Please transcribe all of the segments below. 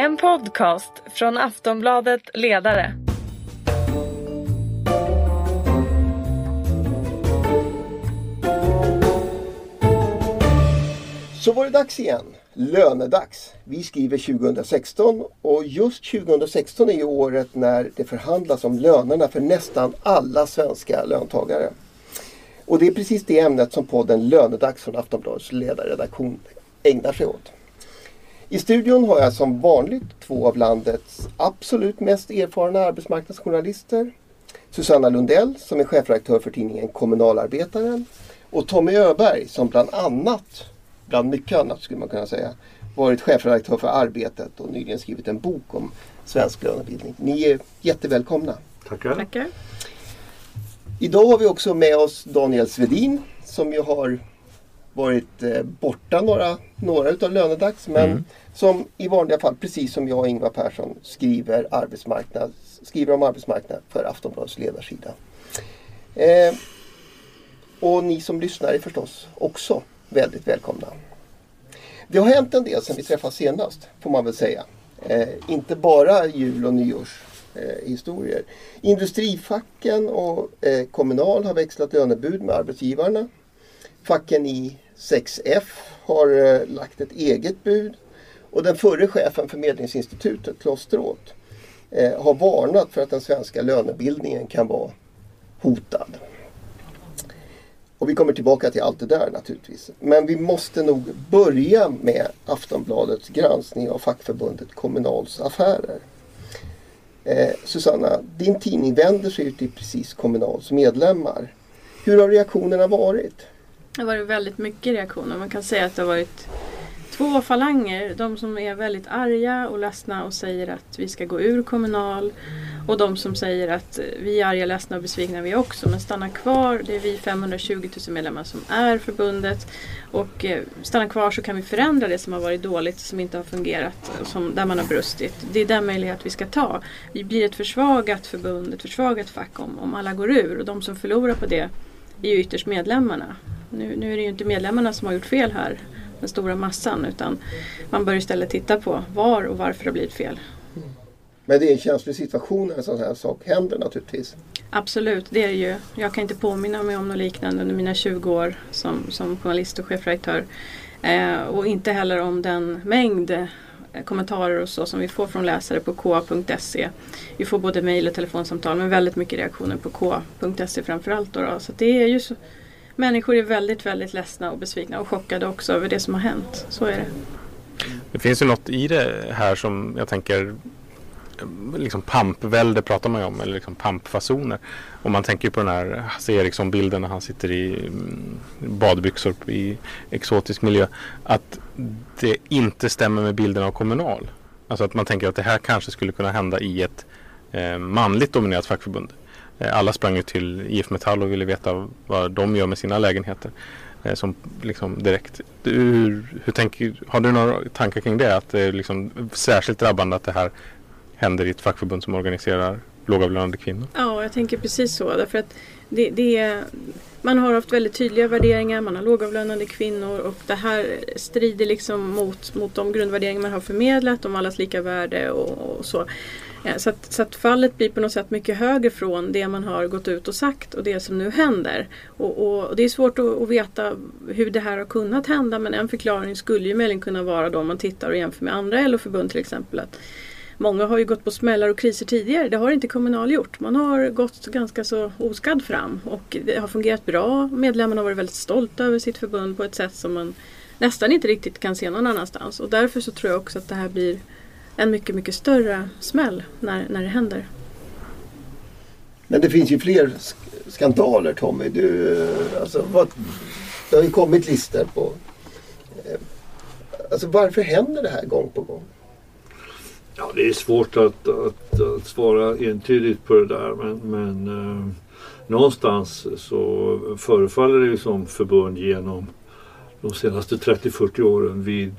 En podcast från Aftonbladet Ledare. Så var det dags igen. Lönedags. Vi skriver 2016 och just 2016 är ju året när det förhandlas om lönerna för nästan alla svenska löntagare. Och det är precis det ämnet som podden Lönedags från Aftonbladets ledarredaktion ägnar sig åt. I studion har jag som vanligt två av landets absolut mest erfarna arbetsmarknadsjournalister. Susanna Lundell som är chefredaktör för tidningen Kommunalarbetaren och Tommy Öberg som bland annat, bland mycket annat skulle man kunna säga, varit chefredaktör för Arbetet och nyligen skrivit en bok om svensk lönebildning. Ni är jättevälkomna. Tackar. Tackar. Idag har vi också med oss Daniel Svedin som ju har varit eh, borta några, några utav lönedags men Mm. som i vanliga fall precis som jag och Ingvar Persson skriver, arbetsmarknad, skriver om arbetsmarknad för Aftonbladets ledarsida. Eh, och ni som lyssnar är förstås också väldigt välkomna. Det har hänt en del sedan vi träffades senast får man väl säga. Eh, inte bara jul och nyårs eh, historier. Industrifacken och eh, Kommunal har växlat lönebud med arbetsgivarna. Facken i 6F har eh, lagt ett eget bud. Och den förre chefen för Medlingsinstitutet, Klosteråt, Stråth, eh, har varnat för att den svenska lönebildningen kan vara hotad. Och vi kommer tillbaka till allt det där naturligtvis. Men vi måste nog börja med Aftonbladets granskning av fackförbundet Kommunals affärer. Eh, Susanna, din tidning vänder sig ju till precis Kommunals medlemmar. Hur har reaktionerna varit? Det har varit väldigt mycket reaktioner. Man kan säga att det har varit två falanger. De som är väldigt arga och ledsna och säger att vi ska gå ur Kommunal. Och de som säger att vi är arga, ledsna och besvikna vi också. Men stanna kvar. Det är vi 520 000 medlemmar som är förbundet. Och eh, stanna kvar så kan vi förändra det som har varit dåligt, som inte har fungerat, eh, som, där man har brustit. Det är den möjlighet vi ska ta. Vi blir ett försvagat förbund, ett försvagat fack om, om alla går ur. Och de som förlorar på det är ju ytterst medlemmarna. Nu, nu är det ju inte medlemmarna som har gjort fel här, den stora massan, utan man bör istället titta på var och varför det har blivit fel. Men det är en känslig situation när en sån här sak händer naturligtvis. Absolut, det är det ju. Jag kan inte påminna mig om något liknande under mina 20 år som, som journalist och chefredaktör. Eh, och inte heller om den mängd eh, kommentarer och så som vi får från läsare på k.se. Vi får både mejl och telefonsamtal men väldigt mycket reaktioner på k.se framförallt. Då, då. Så det är ju så, människor är väldigt, väldigt ledsna och besvikna och chockade också över det som har hänt. Så är det. Det finns ju något i det här som jag tänker liksom pampvälde pratar man ju om eller liksom pampfasoner. Och man tänker på den här Hasse Eriksson-bilden när han sitter i mm, badbyxor i exotisk miljö. Att det inte stämmer med bilden av Kommunal. Alltså att man tänker att det här kanske skulle kunna hända i ett eh, manligt dominerat fackförbund. Eh, alla sprang ju till IF Metall och ville veta vad de gör med sina lägenheter. Eh, som liksom direkt. Hur, hur tänker, har du några tankar kring det? Att det är liksom särskilt drabbande att det här händer i ett fackförbund som organiserar lågavlönade kvinnor? Ja, jag tänker precis så. Därför att det, det är, man har haft väldigt tydliga värderingar, man har lågavlönade kvinnor och det här strider liksom mot, mot de grundvärderingar man har förmedlat om allas lika värde och, och så. Eh, så att, så att fallet blir på något sätt mycket högre från det man har gått ut och sagt och det som nu händer. Och, och, och det är svårt att, att veta hur det här har kunnat hända men en förklaring skulle ju möjligen kunna vara då om man tittar och jämför med andra LO-förbund till exempel. Att Många har ju gått på smällar och kriser tidigare. Det har inte Kommunal gjort. Man har gått ganska så oskadd fram och det har fungerat bra. Medlemmarna har varit väldigt stolta över sitt förbund på ett sätt som man nästan inte riktigt kan se någon annanstans. Och därför så tror jag också att det här blir en mycket, mycket större smäll när, när det händer. Men det finns ju fler sk- skandaler Tommy. Du, alltså, vad, det har ju kommit listor på... Eh, alltså varför händer det här gång på gång? Ja, det är svårt att, att, att svara entydigt på det där men, men eh, någonstans så förefaller det ju som förbund genom de senaste 30-40 åren vid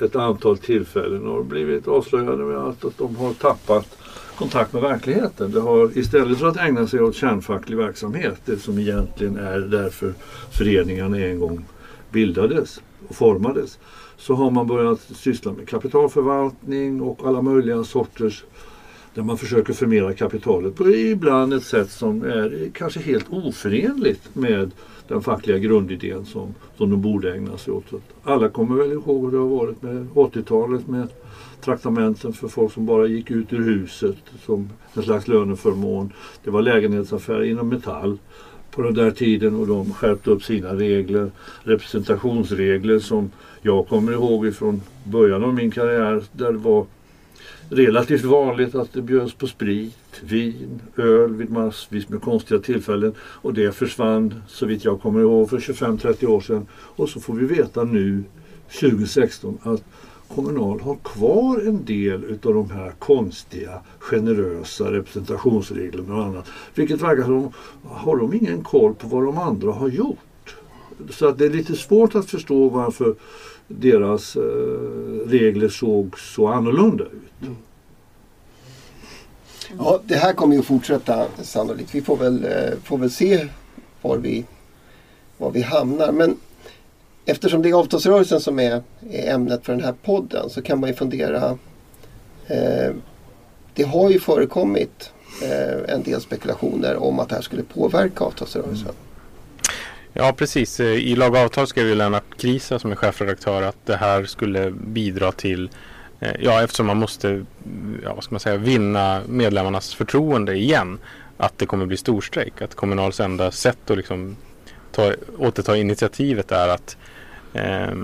ett antal tillfällen har blivit avslöjade med att, att de har tappat kontakt med verkligheten. Det har, istället för att ägna sig åt kärnfacklig verksamhet, det som egentligen är därför föreningarna en gång bildades, och formades så har man börjat syssla med kapitalförvaltning och alla möjliga sorters där man försöker förmera kapitalet på ibland ett sätt som är kanske helt oförenligt med den fackliga grundidén som, som de borde ägna sig åt. Alla kommer väl ihåg hur det har varit med 80-talet med traktamenten för folk som bara gick ut ur huset som en slags löneförmån. Det var lägenhetsaffärer inom Metall på den där tiden och de skärpte upp sina regler. Representationsregler som jag kommer ihåg ifrån början av min karriär där det var relativt vanligt att det bjöds på sprit, vin, öl vid massvis med konstiga tillfällen. Och det försvann så vitt jag kommer ihåg för 25-30 år sedan. Och så får vi veta nu 2016 att Kommunal har kvar en del utav de här konstiga, generösa representationsreglerna och annat. Vilket verkar som, har de ingen koll på vad de andra har gjort? Så att det är lite svårt att förstå varför deras eh, regler såg så annorlunda ut. Ja, det här kommer ju att fortsätta sannolikt. Vi får väl, eh, får väl se var vi, var vi hamnar. Men eftersom det är avtalsrörelsen som är, är ämnet för den här podden så kan man ju fundera. Eh, det har ju förekommit eh, en del spekulationer om att det här skulle påverka avtalsrörelsen. Mm. Ja precis. Eh, I lag och avtal skrev ju Lennart Krisa som är chefredaktör att det här skulle bidra till eh, Ja eftersom man måste ja, vad ska man säga, vinna medlemmarnas förtroende igen. Att det kommer bli storstrejk. Att Kommunals enda sätt att liksom ta, återta initiativet är att eh,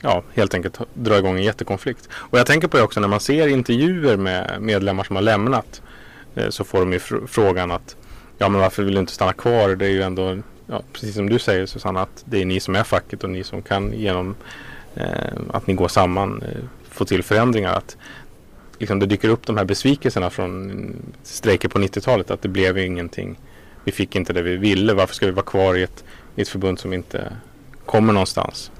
ja, helt enkelt dra igång en jättekonflikt. Och jag tänker på det också när man ser intervjuer med medlemmar som har lämnat. Eh, så får de ju fr frågan att Ja men varför vill du inte stanna kvar? Det är ju ändå ja, precis som du säger Susanna, att det är ni som är facket och ni som kan genom eh, att ni går samman eh, få till förändringar. Att liksom, det dyker upp de här besvikelserna från strejker på 90-talet att det blev ingenting. Vi fick inte det vi ville. Varför ska vi vara kvar i ett, i ett förbund som inte kommer någonstans?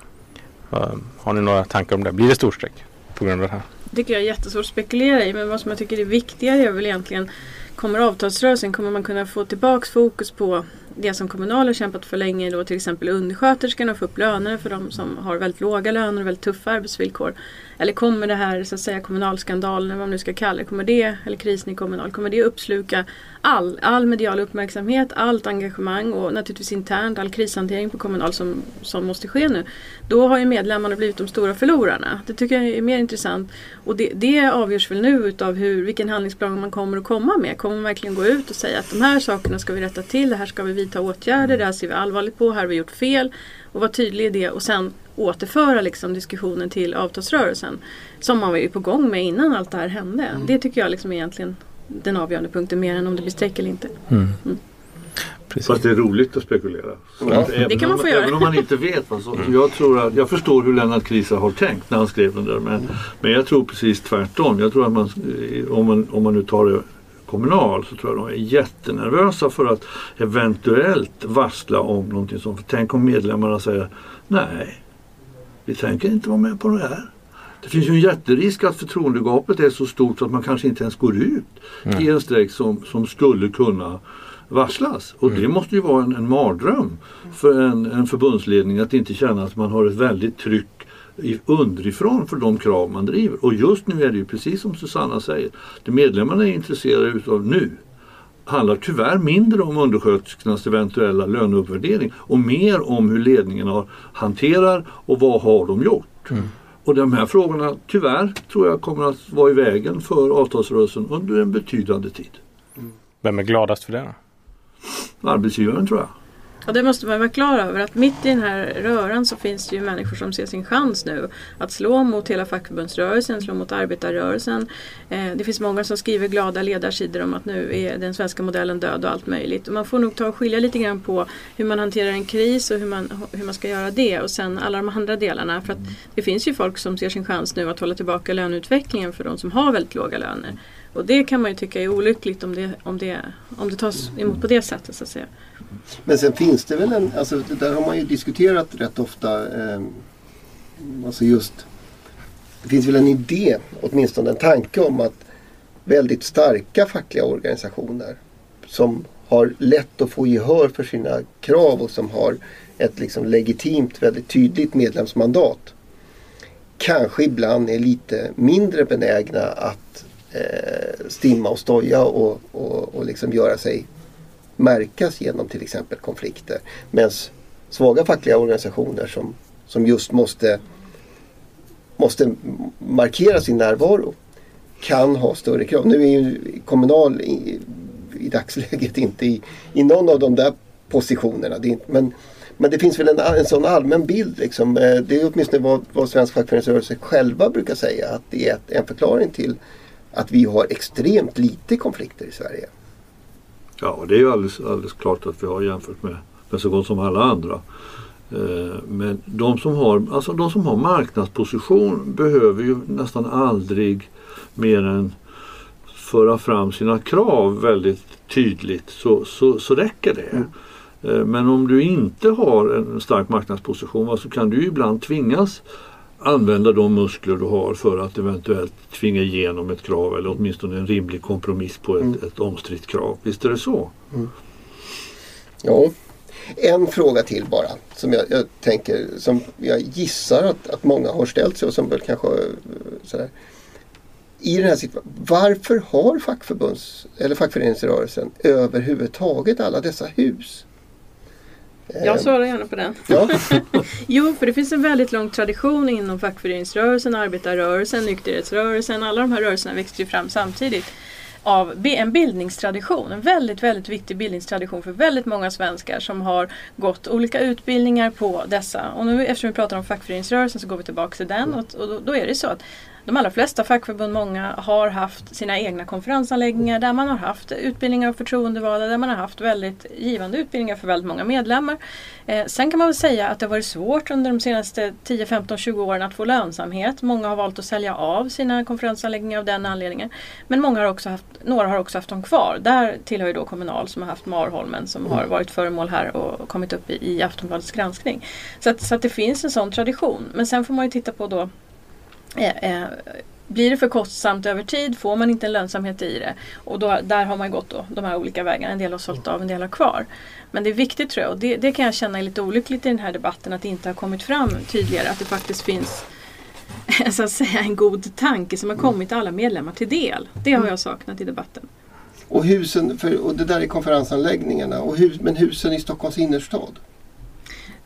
Uh, har ni några tankar om det? Blir det storstrejk på grund av det här? Det tycker jag är jättesvårt att spekulera i men vad som jag tycker är viktigare är väl egentligen Kommer avtalsrörelsen kommer man kunna få tillbaks fokus på det som Kommunal har kämpat för länge då till exempel undersköterskorna få upp lönerna för de som har väldigt låga löner och väldigt tuffa arbetsvillkor. Eller kommer det här så att säga kommunalskandalen, vad man nu ska kalla det, kommer det, eller krisen i Kommunal, kommer det uppsluka all, all medial uppmärksamhet, allt engagemang och naturligtvis internt all krishantering på Kommunal som, som måste ske nu. Då har ju medlemmarna blivit de stora förlorarna. Det tycker jag är mer intressant. Och det, det avgörs väl nu utav hur, vilken handlingsplan man kommer att komma med. Kommer man verkligen gå ut och säga att de här sakerna ska vi rätta till, det här ska vi vidta åtgärder, det här ser vi allvarligt på, här har vi gjort fel. Och vara tydlig i det och sen återföra liksom diskussionen till avtalsrörelsen. Som man var ju på gång med innan allt det här hände. Mm. Det tycker jag liksom egentligen den avgörande punkten mer än om det blir strejk eller inte. Mm. Mm. Fast det är roligt att spekulera. Ja. det kan man få om, göra. Även om man inte vet. Alltså, mm. jag, tror att, jag förstår hur Lennart Krisa har tänkt när han skrev den där. Men, men jag tror precis tvärtom. Jag tror att man, om man, om man nu tar det Kommunal så tror jag de är jättenervösa för att eventuellt varsla om någonting sånt. För tänk om medlemmarna säger nej, vi tänker inte vara med på det här. Det finns ju en jätterisk att förtroendegapet är så stort så att man kanske inte ens går ut mm. i en strejk som, som skulle kunna varslas. Och mm. det måste ju vara en, en mardröm för en, en förbundsledning att inte känna att man har ett väldigt tryck underifrån för de krav man driver. Och just nu är det ju precis som Susanna säger. Det medlemmarna är intresserade utav nu handlar tyvärr mindre om undersköterskornas eventuella löneuppvärdering och mer om hur ledningen har, hanterar och vad har de gjort. Mm. Och de här frågorna tyvärr tror jag kommer att vara i vägen för avtalsrörelsen under en betydande tid. Vem är gladast för det? Arbetsgivaren tror jag. Ja, det måste man vara klar över att mitt i den här röran så finns det ju människor som ser sin chans nu att slå mot hela fackförbundsrörelsen, slå mot arbetarrörelsen. Eh, det finns många som skriver glada ledarsidor om att nu är den svenska modellen död och allt möjligt. Och man får nog ta och skilja lite grann på hur man hanterar en kris och hur man, hur man ska göra det och sen alla de andra delarna. För att det finns ju folk som ser sin chans nu att hålla tillbaka löneutvecklingen för de som har väldigt låga löner. Och det kan man ju tycka är olyckligt om det, om det, om det tas emot på det sättet så att säga. Men sen finns det väl en, alltså där har man ju diskuterat rätt ofta. Eh, alltså just, det finns väl en idé, åtminstone en tanke om att väldigt starka fackliga organisationer som har lätt att få gehör för sina krav och som har ett liksom legitimt, väldigt tydligt medlemsmandat kanske ibland är lite mindre benägna att eh, stimma och stoja och, och, och liksom göra sig märkas genom till exempel konflikter. Medan svaga fackliga organisationer som, som just måste, måste markera sin närvaro kan ha större krav. Nu är ju Kommunal i, i dagsläget inte i, i någon av de där positionerna. Det inte, men, men det finns väl en, en sån allmän bild. Liksom. Eh, det är åtminstone vad, vad svensk fackföreningsrörelse själva brukar säga. Att det är en förklaring till att vi har extremt lite konflikter i Sverige. Ja, det är ju alldeles, alldeles klart att vi har jämfört med, med så gott som alla andra. Eh, men de som, har, alltså de som har marknadsposition behöver ju nästan aldrig mer än föra fram sina krav väldigt tydligt så, så, så räcker det. Mm. Eh, men om du inte har en stark marknadsposition så kan du ibland tvingas använda de muskler du har för att eventuellt tvinga igenom ett krav eller åtminstone en rimlig kompromiss på ett, mm. ett omstritt krav. Visst är det så? Mm. Ja, en fråga till bara som jag, jag, tänker som jag gissar att, att många har ställt sig och som väl kanske eh, sådär. I den här situationen, varför har fackförbunds eller fackföreningsrörelsen överhuvudtaget alla dessa hus? Jag svarar gärna på den. Ja. jo, för det finns en väldigt lång tradition inom fackföreningsrörelsen, arbetarrörelsen, nykterhetsrörelsen. Alla de här rörelserna växte ju fram samtidigt av en bildningstradition. En väldigt, väldigt viktig bildningstradition för väldigt många svenskar som har gått olika utbildningar på dessa. Och nu eftersom vi pratar om fackföreningsrörelsen så går vi tillbaka till den och, och då, då, är det så att de allra flesta fackförbund, många, har haft sina egna konferensanläggningar där man har haft utbildningar av förtroendevalda, där man har haft väldigt givande utbildningar för väldigt många medlemmar. Eh, sen kan man väl säga att det har varit svårt under de senaste 10, 15, 20 åren att få lönsamhet. Många har valt att sälja av sina konferensanläggningar av den anledningen. Men många har också haft, några har också haft dem kvar. Där tillhör ju då Kommunal som har haft Marholmen som har mm. varit föremål här och kommit upp i, i Aftonbladets granskning. Så, att, så att det finns en sån tradition. Men sen får man ju titta på då Eh, eh, blir det för kostsamt över tid får man inte en lönsamhet i det. Och då, där har man gått då, de här olika vägarna. En del har sålt av, en del har kvar. Men det är viktigt tror jag och det, det kan jag känna är lite olyckligt i den här debatten att det inte har kommit fram tydligare att det faktiskt finns så att säga, en god tanke som har kommit alla medlemmar till del. Det har jag saknat i debatten. Och husen, för, och det där är konferensanläggningarna, och hus, men husen i Stockholms innerstad?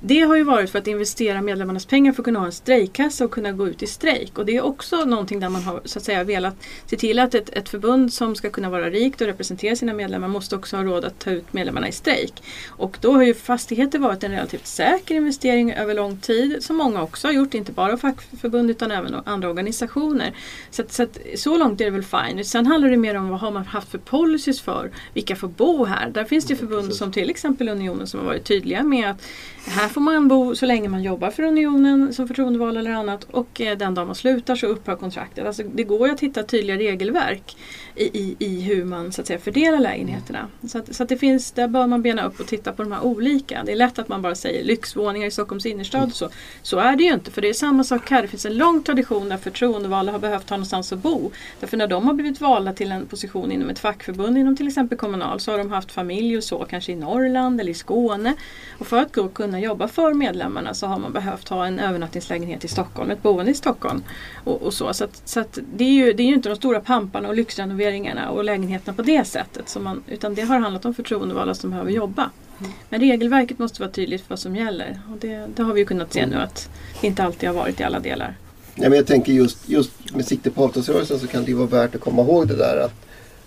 Det har ju varit för att investera medlemmarnas pengar för att kunna ha en strejkkassa och kunna gå ut i strejk. Och det är också någonting där man har så att säga velat se till att ett, ett förbund som ska kunna vara rikt och representera sina medlemmar måste också ha råd att ta ut medlemmarna i strejk. Och då har ju fastigheter varit en relativt säker investering över lång tid som många också har gjort, inte bara fackförbund utan även andra organisationer. Så, att, så, att, så långt är det väl fine. Sen handlar det mer om vad har man haft för policies för vilka får bo här. Där finns det förbund som till exempel Unionen som har varit tydliga med att här får man bo så länge man jobbar för Unionen som förtroendevald eller annat och eh, den dag man slutar så upphör kontraktet. Alltså, det går ju att hitta tydliga regelverk i, i, i hur man så att säga, fördelar lägenheterna. Så, att, så att det finns, där bör man bena upp och titta på de här olika. Det är lätt att man bara säger lyxvåningar i Stockholms innerstad. Och så. så är det ju inte för det är samma sak här. Det finns en lång tradition där förtroendevalda har behövt ha någonstans att bo. Därför när de har blivit valda till en position inom ett fackförbund inom till exempel Kommunal så har de haft familj och så kanske i Norrland eller i Skåne. Och för att kunna jobba för medlemmarna så har man behövt ha en övernattningslägenhet i Stockholm, ett boende i Stockholm. Och, och så så, att, så att det, är ju, det är ju inte de stora pamparna och lyxrenoveringarna och lägenheterna på det sättet. Som man, utan det har handlat om förtroendevalda som behöver jobba. Mm. Men regelverket måste vara tydligt för vad som gäller. Och det, det har vi ju kunnat se nu att det inte alltid har varit i alla delar. Ja, men jag tänker just, just med sikte på avtalsrörelsen så kan det vara värt att komma ihåg det där att,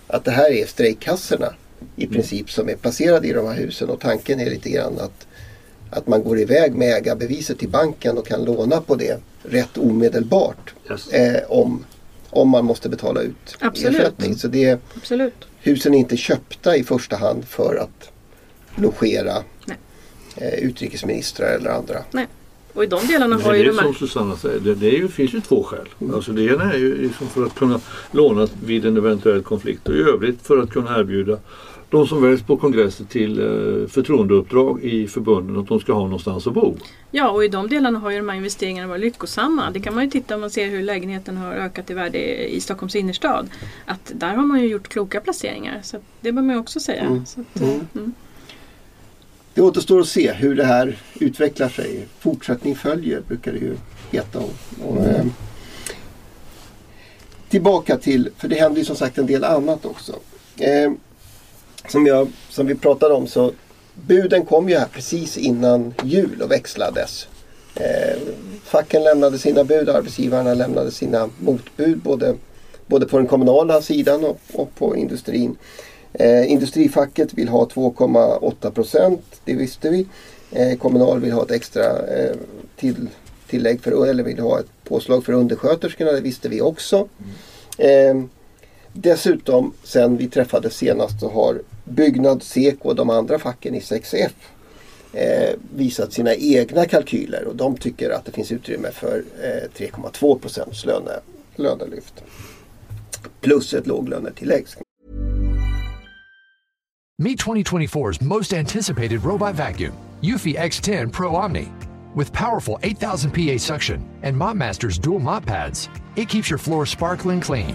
att det här är strejkkassorna i mm. princip som är placerade i de här husen och tanken är lite grann att att man går iväg med ägarbeviset till banken och kan låna på det rätt omedelbart. Yes. Eh, om, om man måste betala ut Absolut. ersättning. Så det, Absolut. Husen är inte köpta i första hand för att logera eh, utrikesministrar eller andra. Nej. Och i de delarna har ju det är som Susanna säger, det, det, ju, finns ju två skäl. Mm. Alltså det ena är ju liksom för att kunna låna vid en eventuell konflikt och i övrigt för att kunna erbjuda de som väljs på kongresser till eh, förtroendeuppdrag i förbunden att de ska ha någonstans att bo. Ja och i de delarna har ju de här investeringarna varit lyckosamma. Det kan man ju titta om man ser hur lägenheten har ökat i värde i Stockholms innerstad. Att där har man ju gjort kloka placeringar. Så det bör man ju också säga. Mm. Att, mm. Mm. det återstår att se hur det här utvecklar sig. Fortsättning följer brukar det ju heta. Och, och, eh, tillbaka till, för det händer ju som sagt en del annat också. Eh, som, jag, som vi pratade om så buden kom ju här precis innan jul och växlades. Eh, facken lämnade sina bud, arbetsgivarna lämnade sina motbud både, både på den kommunala sidan och, och på industrin. Eh, industrifacket vill ha 2,8 procent, det visste vi. Eh, Kommunal vill ha ett extra eh, till, tillägg för, eller vill ha ett påslag för undersköterskorna, det visste vi också. Eh, dessutom sen vi träffades senast så har Byggnad, Seko och de andra facken i 6F eh, visat sina egna kalkyler och de tycker att det finns utrymme för eh, 3,2 procents löne, lönelyft. Plus ett låglönetillägg. Meet 2024's most anticipated robot vacuum, Eufy X10 Pro Omni. With powerful 8000 PA suction and MopMaster's dual mop pads, it keeps your floor sparkling clean.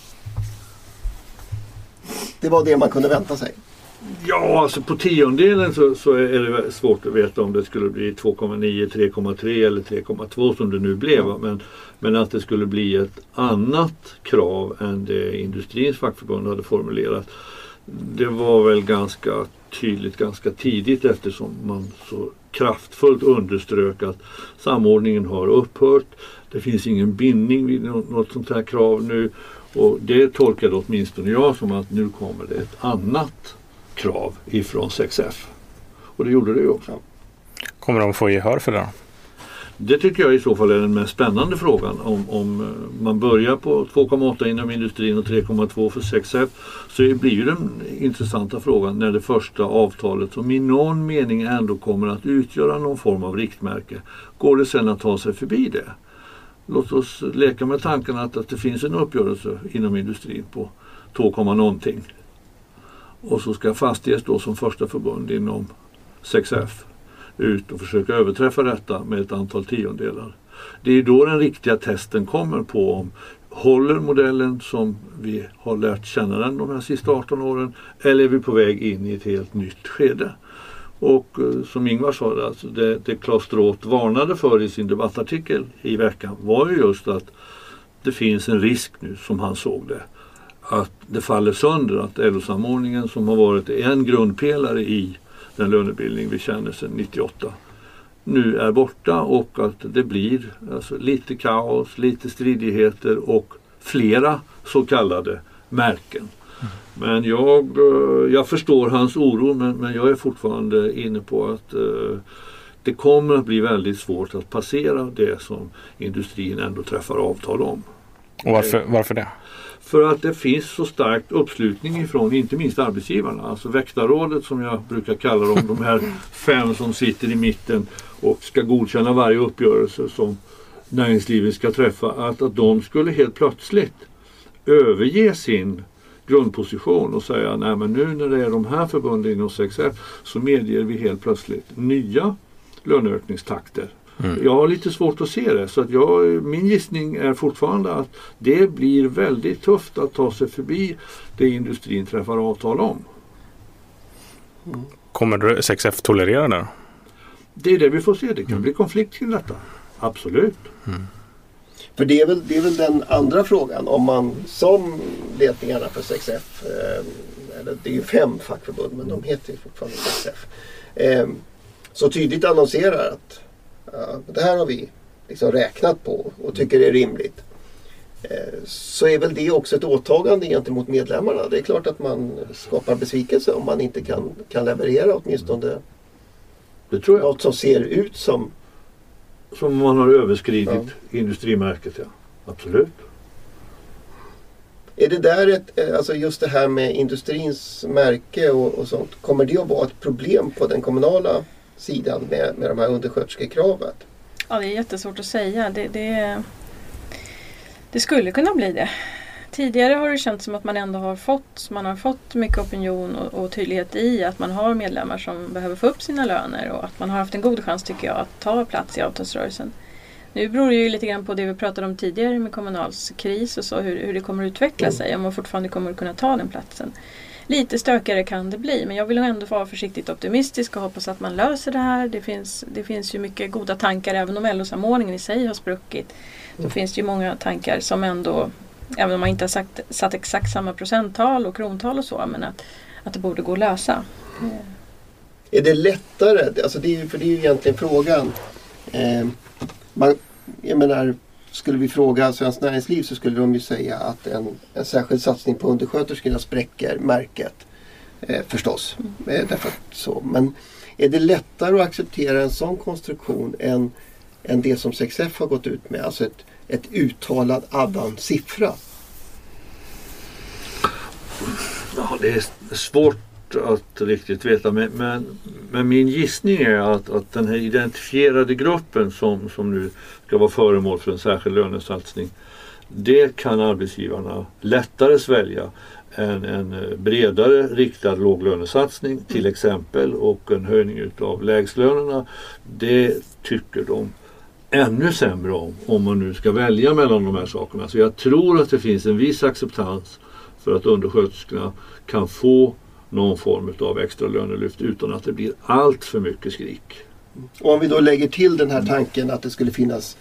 Det var det man kunde vänta sig. Ja, alltså på tiondelen så, så är det svårt att veta om det skulle bli 2,9, 3,3 eller 3,2 som det nu blev. va. Men, men att det skulle bli ett annat krav än det industrins fackförbund hade formulerat. Det var väl ganska tydligt ganska tidigt eftersom man så kraftfullt underströk att samordningen har upphört. Det finns ingen bindning vid nå- något sånt här krav nu. Och det tolkade åtminstone jag som att nu kommer det ett annat krav ifrån 6F. Och det gjorde det ju också. Kommer de få gehör för det? Det tycker jag i så fall är den mest spännande frågan. Om, om eh, man börjar på 2,8 inom industrin och 3,2 för 6F så blir ju den intressanta frågan när det första avtalet som i någon mening ändå kommer att utgöra någon form av riktmärke. Går det sen att ta sig förbi det? Låt oss leka med tanken att, att det finns en uppgörelse inom industrin på 2, någonting. Och så ska Fastighets då som första förbund inom 6F ut och försöka överträffa detta med ett antal tiondelar. Det är då den riktiga testen kommer på om håller modellen som vi har lärt känna den de här sista 18 åren eller är vi på väg in i ett helt nytt skede. Och eh, som Ingvar sa, alltså det, det Claes Stråth varnade för i sin debattartikel i veckan var ju just att det finns en risk nu som han såg det. Att det faller sönder, att LO-samordningen som har varit en grundpelare i den lönebildning vi känner sedan 98 nu är borta och att det blir alltså, lite kaos, lite stridigheter och flera så kallade märken. Men jag, eh, jag förstår hans oro men, men jag är fortfarande inne på att eh, det kommer att bli väldigt svårt att passera det som industrin ändå träffar avtal om. Och varför, varför det? För att det finns så stark uppslutning ifrån inte minst arbetsgivarna. Alltså väktarrådet som jag brukar kalla dem. De här fem som sitter i mitten och ska godkänna varje uppgörelse som näringslivet ska träffa. Att, att de skulle helt plötsligt överge sin grundposition och säga nej men nu när det är de här förbunden inom 6F så medger vi helt plötsligt nya löneökningstakter. Jag har lite svårt att se det så att jag, min gissning är fortfarande att det blir väldigt tufft att ta sig förbi det industrin träffar avtal om. Kommer 6F tolerera det? Det är det vi får se. Det kan bli konflikt kring detta. Absolut. För det är, väl, det är väl den andra frågan. Om man som ledningarna för 6F, eh, eller det är ju fem fackförbund men de heter ju fortfarande 6F. Eh, så tydligt annonserar att ja, det här har vi liksom räknat på och tycker är rimligt. Eh, så är väl det också ett åtagande gentemot medlemmarna. Det är klart att man skapar besvikelse om man inte kan, kan leverera åtminstone Det tror jag. något som ser ut som Som man har överskridit industrimärket. Ja. Absolut. Är det där ett, eh, alltså just det här med industrins märke och, och sånt, kommer det att vara ett problem på den kommunala sidan med, med de här undersköterskekravet? Ja, det är jättesvårt att säga. Det, det, det skulle kunna bli det. Tidigare har det känts som att man ändå har fått, man har fått mycket opinion och, och, tydlighet i att man har medlemmar som behöver få upp sina löner och att man har haft en god chans tycker jag att ta plats i avtalsrörelsen. Nu beror det ju lite grann på det vi pratade om tidigare med Kommunals kris och så hur, hur det kommer att utveckla mm. sig om man fortfarande kommer att kunna ta den platsen. Lite stökigare kan det bli men jag vill ändå vara försiktigt optimistisk och hoppas att man löser det här. Det finns, det finns ju mycket goda tankar även om LO-samordningen i sig har spruckit. Så mm. finns det ju många tankar som ändå Även om man inte har sagt, satt exakt samma procenttal och krontal och så. Men att, att det borde gå att lösa. Mm. Är det lättare? Alltså det är, för det är ju egentligen frågan. Eh, man, jag menar, skulle vi fråga Svenskt Näringsliv så skulle de ju säga att en, en särskild satsning på undersköterskorna spräcker märket. Eh, förstås. Mm. Eh, därför så. Men är det lättare att acceptera en sån konstruktion än, än det som 6F har gått ut med? Alltså ett, ett uttalad Addan-siffra? Ja, det är svårt att riktigt veta men, men, men, min gissning är att, att den här identifierade gruppen som, som nu ska vara föremål för en särskild lönesatsning det kan arbetsgivarna lättare svälja än en bredare riktad låglönesatsning till exempel och en höjning utav lägstlönerna. Det tycker de ännu sämre om, om man nu ska välja mellan de här sakerna. Så jag tror att det finns en viss acceptans för att undersköterskorna kan få någon form av extra lönelyft utan att det blir allt för mycket skrik. Och om vi då lägger till den här tanken att det skulle finnas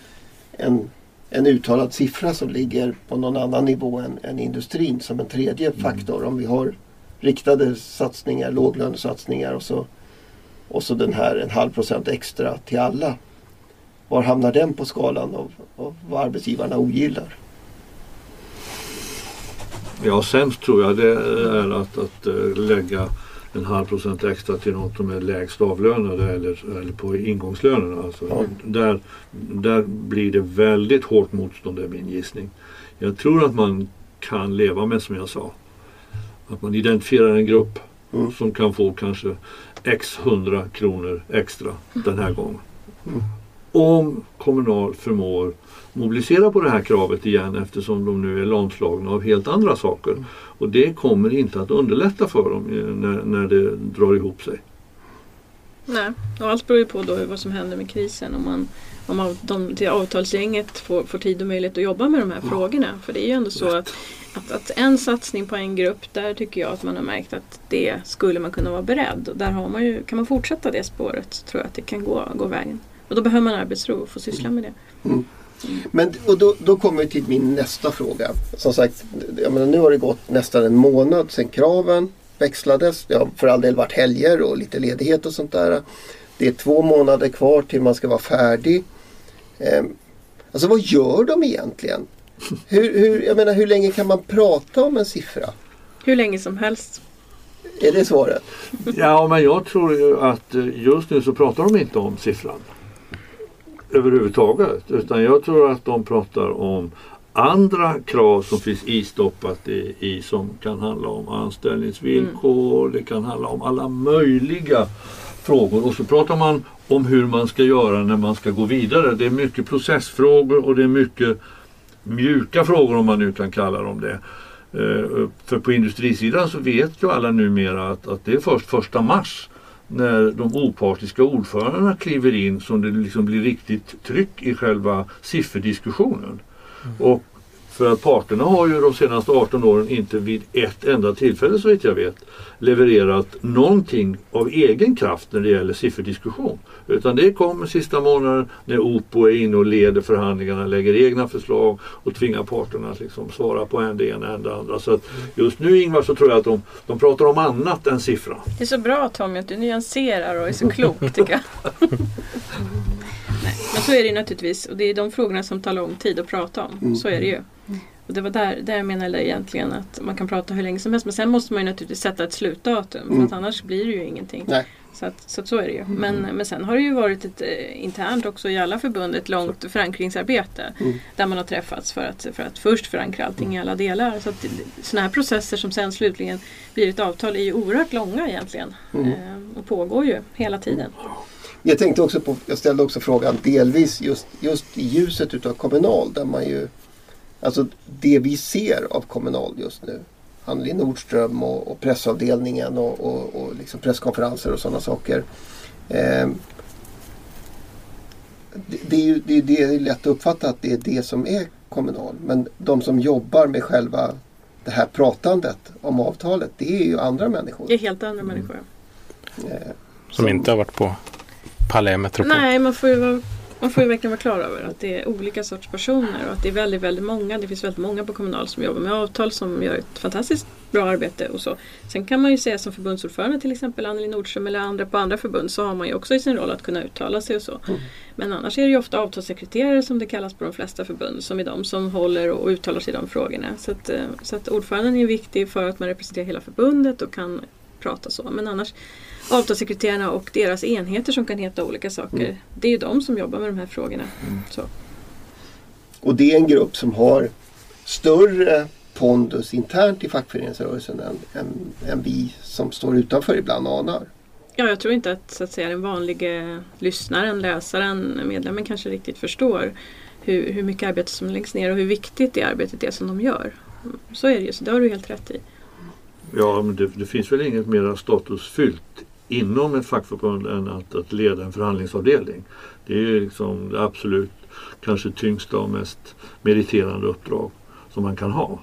en, en uttalad siffra som ligger på någon annan nivå än, än industrin som en tredje mm. faktor. Om vi har riktade satsningar, låglönesatsningar och så, och så den här en halv procent extra till alla var hamnar den på skalan av, av vad arbetsgivarna ogillar? Ja, sämst tror jag det är att, att eh, lägga en halv procent extra till något som är lägst avlönade eller, eller på ingångslönerna. Alltså, ja. där, där blir det väldigt hårt motstånd, är min gissning. Jag tror att man kan leva med, som jag sa, att man identifierar en grupp mm. som kan få kanske x hundra kronor extra den här gången. Mm om Kommunal förmår mobilisera på det här kravet igen eftersom de nu är lamslagna av helt andra saker. Och det kommer inte att underlätta för dem när, när det drar ihop sig. Nej, och allt beror ju på då vad som händer med krisen. Om, man, om de, det avtalsgänget får, får tid och möjlighet att jobba med de här ja. frågorna. För det är ju ändå så att, att, att, en satsning på en grupp, där tycker jag att man har märkt att det skulle man kunna vara beredd. Och där har man ju, kan man fortsätta det spåret så tror jag att det kan gå, gå vägen. Och då behöver man arbetsro och få syssla med det. Mm. Mm. Men och då, då kommer vi till min nästa fråga. Som sagt, jag menar, nu har det gått nästan en månad sedan kraven växlades. Det har för all del varit helger och lite ledighet och sånt där. Det är två månader kvar till man ska vara färdig. Eh, alltså vad gör de egentligen? Hur, hur, jag menar, hur länge kan man prata om en siffra? Hur länge som helst. Är det svaret? Ja, men jag tror ju att just nu så pratar de inte om siffran överhuvudtaget. Utan jag tror att de pratar om andra krav som finns istoppat i, i som kan handla om anställningsvillkor, mm. det kan handla om alla möjliga frågor. Och så pratar man om hur man ska göra när man ska gå vidare. Det är mycket processfrågor och det är mycket mjuka frågor om man nu kan kalla dem det. Eh, för på industrisidan så vet ju alla numera att, att det är först första mars när de opartiska ordförandena kliver in som det liksom blir riktigt tryck i själva sifferdiskussionen. Mm. Och för att parterna har ju de senaste 18 åren inte vid ett enda tillfälle så vitt jag vet levererat någonting av egen kraft när det gäller sifferdiskussion. Utan det kommer sista månaden när OPO är inne och leder förhandlingarna, lägger egna förslag och tvingar parterna att liksom svara på en det ena än det andra. Så att just nu Ingvar så tror jag att de, de pratar om annat än siffra. Det är så bra Tommy att du nyanserar och är så klok tycker jag. Nej, men så är det naturligtvis och det är de frågorna som tar lång tid att prata om. Så är det ju. Och det var där, där jag menade egentligen att man kan prata hur länge som helst men sen måste man ju naturligtvis sätta ett slutdatum för Mm. att annars blir det ju ingenting. Nej. Så, att, så att så är det ju. Men, men sen har det ju varit ett eh, internt också i alla förbund ett långt förankringsarbete Mm. där man har träffats för att, för att först förankra allting i alla delar. Så att sådana här processer som sen slutligen blir ett avtal är ju oerhört långa egentligen Mm. eh, och pågår ju hela tiden. Jag tänkte också på, jag ställde också frågan delvis just, just i ljuset utav Kommunal där man ju Alltså det vi ser av Kommunal just nu Anneli Nordström och, och pressavdelningen och, och, och liksom presskonferenser och sådana saker. Eh, det, det, är ju det, det är lätt att uppfatta att det är det som är Kommunal. Men de som jobbar med själva det här pratandet om avtalet det är ju andra människor. Det är helt andra människor. Eh, Som inte har varit på Palais Metropol. Nej, man får, ju vara, man får ju verkligen vara klar över att det är olika sorts personer och att det är väldigt, väldigt många. Det finns väldigt många på Kommunal som jobbar med avtal som gör ett fantastiskt bra arbete och så. Sen kan man ju säga som förbundsordförande till exempel Anneli Nordström eller andra på andra förbund så har man ju också i sin roll att kunna uttala sig och så. Men annars är det ju ofta avtalssekreterare som det kallas på de flesta förbund som är de som håller och uttalar sig i de frågorna. Så att, eh, så att ordföranden är viktig för att man representerar hela förbundet och kan prata så. Men annars avtalssekreterarna och deras enheter som kan heta olika saker. Det är ju de som jobbar med de här frågorna. Så. Och det är en grupp som har större pondus internt i fackföreningsrörelsen än, än, än vi som står utanför ibland anar. Ja, jag tror inte att, så att säga, den vanliga lyssnaren, läsaren, medlemmen kanske riktigt förstår hur, hur mycket arbete som läggs ner och hur viktigt det arbetet är som de gör. Så är det ju, så det har du helt rätt i. Ja, men det, det finns väl inget mer statusfyllt inom ett fackförbund än att, att leda en förhandlingsavdelning. Det är liksom det absolut kanske tyngsta och mest meriterande uppdrag som man kan ha.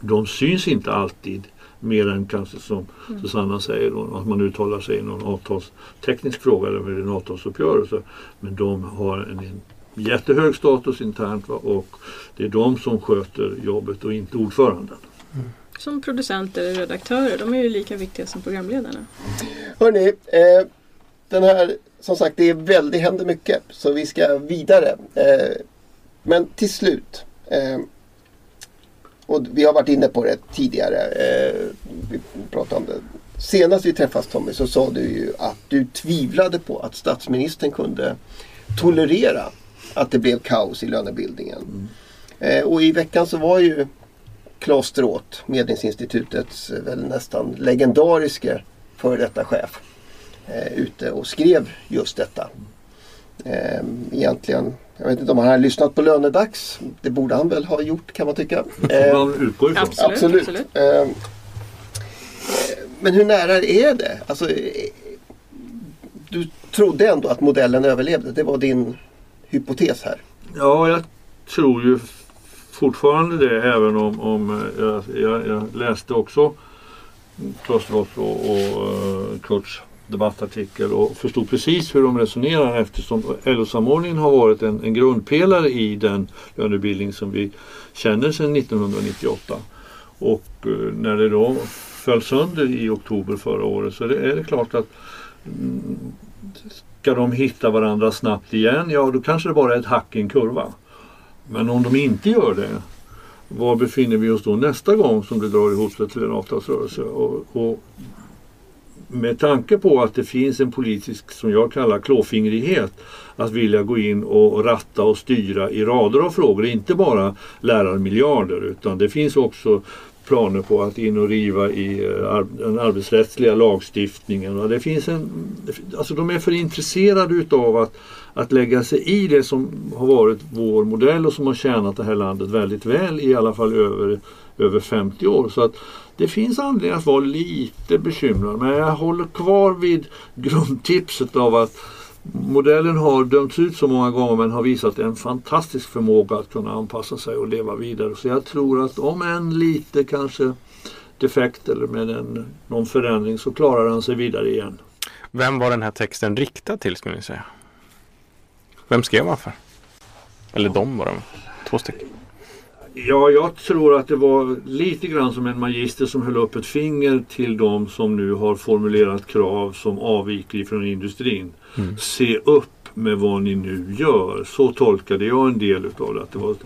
De syns inte alltid mer än kanske som Susanna säger då, att man uttalar sig i någon avtalsteknisk fråga eller en avtalsuppgörelse. Men de har en, en jättehög status internt va? och det är de som sköter jobbet och inte ordföranden. Som producenter eller redaktörer, de är ju lika viktiga som programledarna. Hörni, eh, den här, som sagt det är väldigt, händer mycket så vi ska vidare. Eh, men till slut, eh, och vi har varit inne på det tidigare, eh, vi pratade om det. Senast vi träffades Tommy så sa du ju att du tvivlade på att statsministern kunde tolerera att det blev kaos i lönebildningen. Eh, och i veckan så var ju Claes Stråth, Medlingsinstitutets eh, väl nästan legendariske före detta chef eh, ute och skrev just detta. Eh, egentligen, jag vet inte om han har lyssnat på Lönedags. Det borde han väl ha gjort kan man tycka. Man utgår ifrån. Absolut. absolut. absolut. Eh, men hur nära är det? Alltså, du trodde ändå att modellen överlevde. Det var din hypotes här. Ja, jag tror ju fortfarande det även om, om eh, jag, jag, jag läste också Klas och, och eh, Kurts debattartikel och förstod precis hur de resonerar eftersom LO-samordningen har varit en, en grundpelare i den lönebildning som vi känner sedan 1998. Och eh, när det då föll sönder i oktober förra året så är det, är det klart att mm, ska de hitta varandra snabbt igen, ja då kanske det bara är ett hack i en kurva. Men om de inte gör det, var befinner vi oss då nästa gång som det drar ihop sig till en avtalsrörelse? Och, och med tanke på att det finns en politisk, som jag kallar klåfingrighet, att vilja gå in och ratta och styra i rader av frågor, inte bara lärarmiljarder utan det finns också planer på att in och riva i eh, den arbetsrättsliga lagstiftningen. Det finns en, alltså de är för intresserade utav att, att lägga sig i det som har varit vår modell och som har tjänat det här landet väldigt väl i alla fall över, över 50 år. Så att det finns anledning att vara lite bekymrad men jag håller kvar vid grundtipset av att modellen har dömts ut så många gånger men har visat en fantastisk förmåga att kunna anpassa sig och leva vidare. Så jag tror att om en lite kanske defekt eller med en, någon förändring så klarar han sig vidare igen. Vem var den här texten riktad till skulle ni säga? Vem skrev han för? Eller de var de? Två stycken. Ja, jag tror att det var lite grann som en magister som höll upp ett finger till de som nu har formulerat krav som avviker ifrån industrin. Se upp med vad ni nu gör. Så tolkade jag en del utav det. Att det var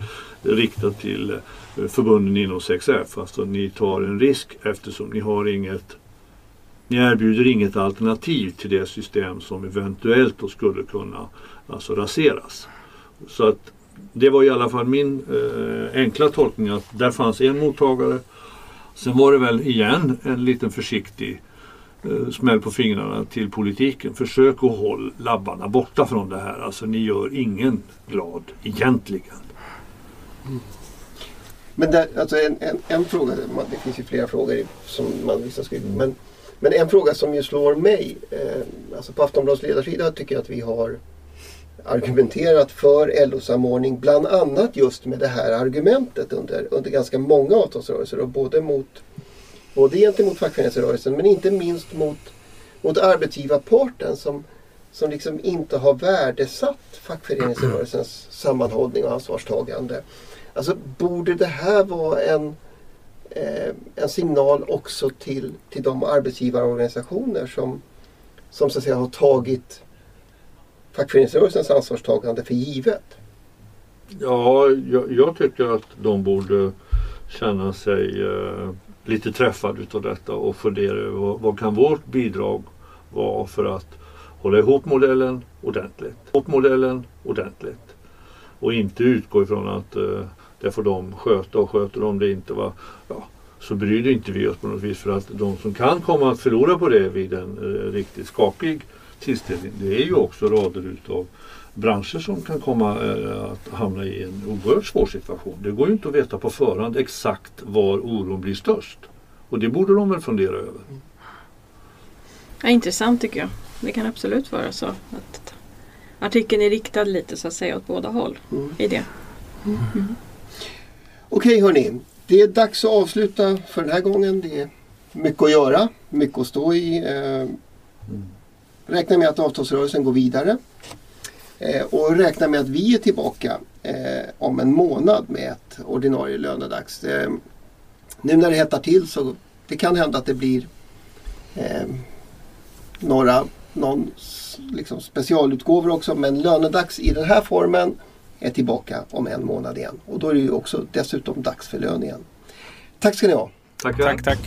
riktat till eh, förbunden inom 6F. Alltså ni tar en risk eftersom ni har inget ni erbjuder inget alternativ till det system som eventuellt då skulle kunna alltså raseras. Så att det var i alla fall min eh, enkla tolkning att där fanns en mottagare. Sen var det väl igen en liten försiktig eh, smäll på fingrarna till politiken. Försök att hålla labbarna borta från det här. Alltså ni gör ingen glad egentligen. Men där, alltså en, en, en fråga, det finns ju flera frågor som man vissa skriver. Men, men en fråga som ju slår mig, eh, alltså på Aftonbladets ledarsida tycker jag att vi har argumenterat för LO-samordning bland annat just med det här argumentet under, under ganska många avtalsrörelser och både, mot, både gentemot fackföreningsrörelsen men inte minst mot, mot arbetsgivarparten som, som liksom inte har värdesatt fackföreningsrörelsens sammanhållning och ansvarstagande. Alltså borde det här vara en, Eh, en signal också till, till de arbetsgivarorganisationer som, som så att säga har tagit fackföreningsrörelsens ansvarstagande för givet? Ja, jag, jag tycker att de borde känna sig eh, lite träffade utav detta och fundera över vad, vad kan vårt bidrag vara för att hålla ihop modellen ordentligt. Ihop modellen ordentligt. Och inte utgå ifrån att eh, det får de sköta och sköter de det inte va, ja, så bryr inte vi oss på något vis för att de som kan komma att förlora på det vid en eh, riktigt skakig tillställning det är ju också rader utav branscher som kan komma eh, att hamna i en oerhört svår situation. Det går ju inte att veta på förhand exakt var oron blir störst. Och det borde de väl fundera över. Ja, intressant tycker jag. Det kan absolut vara så att artikeln är riktad lite så att säga åt båda håll Mm. i det. Okej hörni, det är dags att avsluta för den här gången. Det är mycket att göra, mycket att stå i. Eh, räkna med att avtalsrörelsen går vidare. Eh, och räkna med att vi är tillbaka eh, om en månad med ett ordinarie lönedags. Eh, nu när det hettar till så det kan hända att det blir eh, några någon liksom specialutgåvor också. Men lönedags i den här formen är tillbaka om en månad igen. Och då är det ju också dessutom dags för lön igen. Tack ska ni ha. Tack, tack. tack.